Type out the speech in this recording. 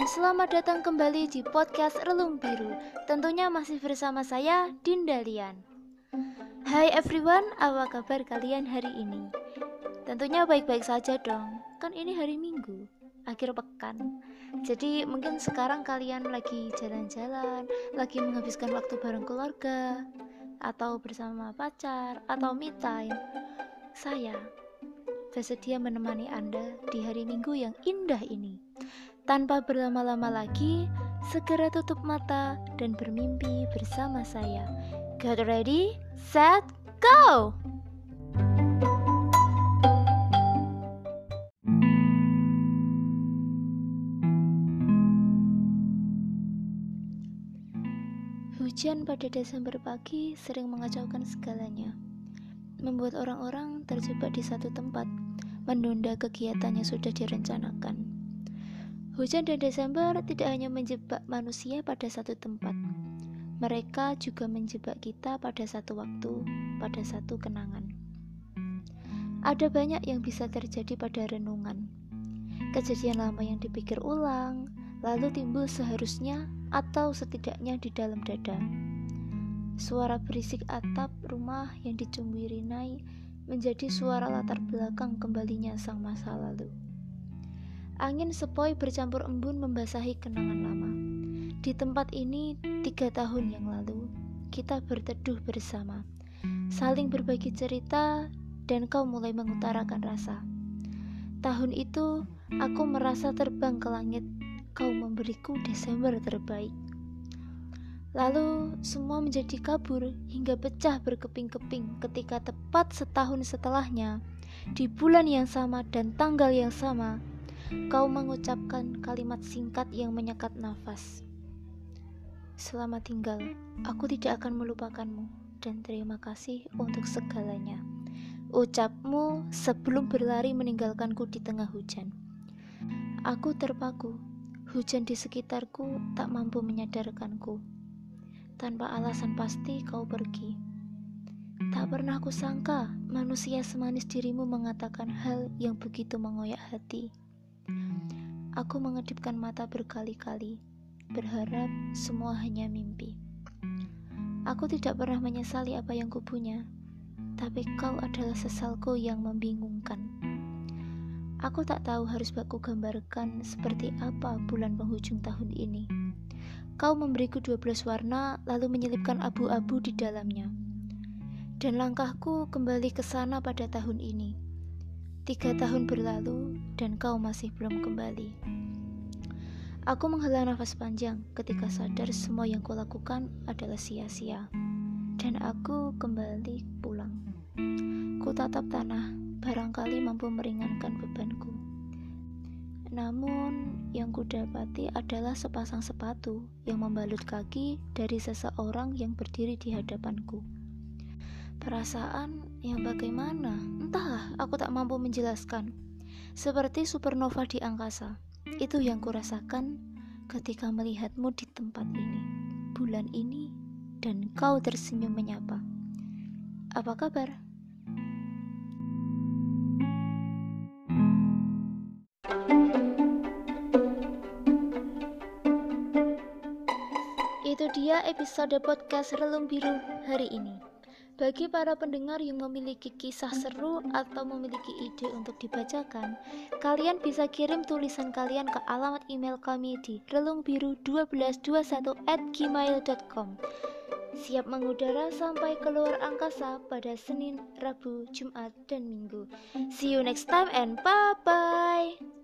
dan selamat datang kembali di podcast Relung Biru. Tentunya masih bersama saya, Dinda Lian. Hai everyone, apa kabar kalian hari ini? Tentunya baik-baik saja dong, kan ini hari Minggu, akhir pekan. Jadi mungkin sekarang kalian lagi jalan-jalan, lagi menghabiskan waktu bareng keluarga, atau bersama pacar, atau me time. Saya bersedia menemani Anda di hari Minggu yang indah ini. Tanpa berlama-lama lagi, segera tutup mata dan bermimpi bersama saya. Get ready, set, go! Hujan pada Desember pagi sering mengacaukan segalanya membuat orang-orang terjebak di satu tempat, menunda kegiatan yang sudah direncanakan. Hujan dan Desember tidak hanya menjebak manusia pada satu tempat, mereka juga menjebak kita pada satu waktu, pada satu kenangan. Ada banyak yang bisa terjadi pada renungan. Kejadian lama yang dipikir ulang, lalu timbul seharusnya atau setidaknya di dalam dada. Suara berisik atap rumah yang dicumbirinai menjadi suara latar belakang kembalinya sang masa lalu. Angin sepoi bercampur embun membasahi kenangan lama. Di tempat ini, tiga tahun yang lalu, kita berteduh bersama, saling berbagi cerita, dan kau mulai mengutarakan rasa. Tahun itu, aku merasa terbang ke langit, kau memberiku Desember terbaik. Lalu semua menjadi kabur hingga pecah berkeping-keping ketika tepat setahun setelahnya, di bulan yang sama dan tanggal yang sama, kau mengucapkan kalimat singkat yang menyekat nafas. Selamat tinggal, aku tidak akan melupakanmu dan terima kasih untuk segalanya. Ucapmu sebelum berlari meninggalkanku di tengah hujan. Aku terpaku, hujan di sekitarku tak mampu menyadarkanku tanpa alasan pasti kau pergi. Tak pernah aku sangka manusia semanis dirimu mengatakan hal yang begitu mengoyak hati. Aku mengedipkan mata berkali-kali, berharap semua hanya mimpi. Aku tidak pernah menyesali apa yang kupunya, tapi kau adalah sesalku yang membingungkan. Aku tak tahu harus baku gambarkan seperti apa bulan penghujung tahun ini. Kau memberiku 12 warna, lalu menyelipkan abu-abu di dalamnya. Dan langkahku kembali ke sana pada tahun ini. Tiga tahun berlalu, dan kau masih belum kembali. Aku menghela nafas panjang ketika sadar semua yang kulakukan adalah sia-sia. Dan aku kembali pulang. Ku tatap tanah, barangkali mampu meringankan bebanku. Namun, yang kudapati adalah sepasang sepatu yang membalut kaki dari seseorang yang berdiri di hadapanku. Perasaan yang bagaimana? Entahlah, aku tak mampu menjelaskan. Seperti supernova di angkasa. Itu yang kurasakan ketika melihatmu di tempat ini, bulan ini, dan kau tersenyum menyapa. Apa kabar? Itu dia episode podcast Relung Biru hari ini. Bagi para pendengar yang memiliki kisah seru atau memiliki ide untuk dibacakan, kalian bisa kirim tulisan kalian ke alamat email kami di relungbiru1221 at gmail.com Siap mengudara sampai keluar angkasa pada Senin, Rabu, Jumat, dan Minggu. See you next time and bye-bye!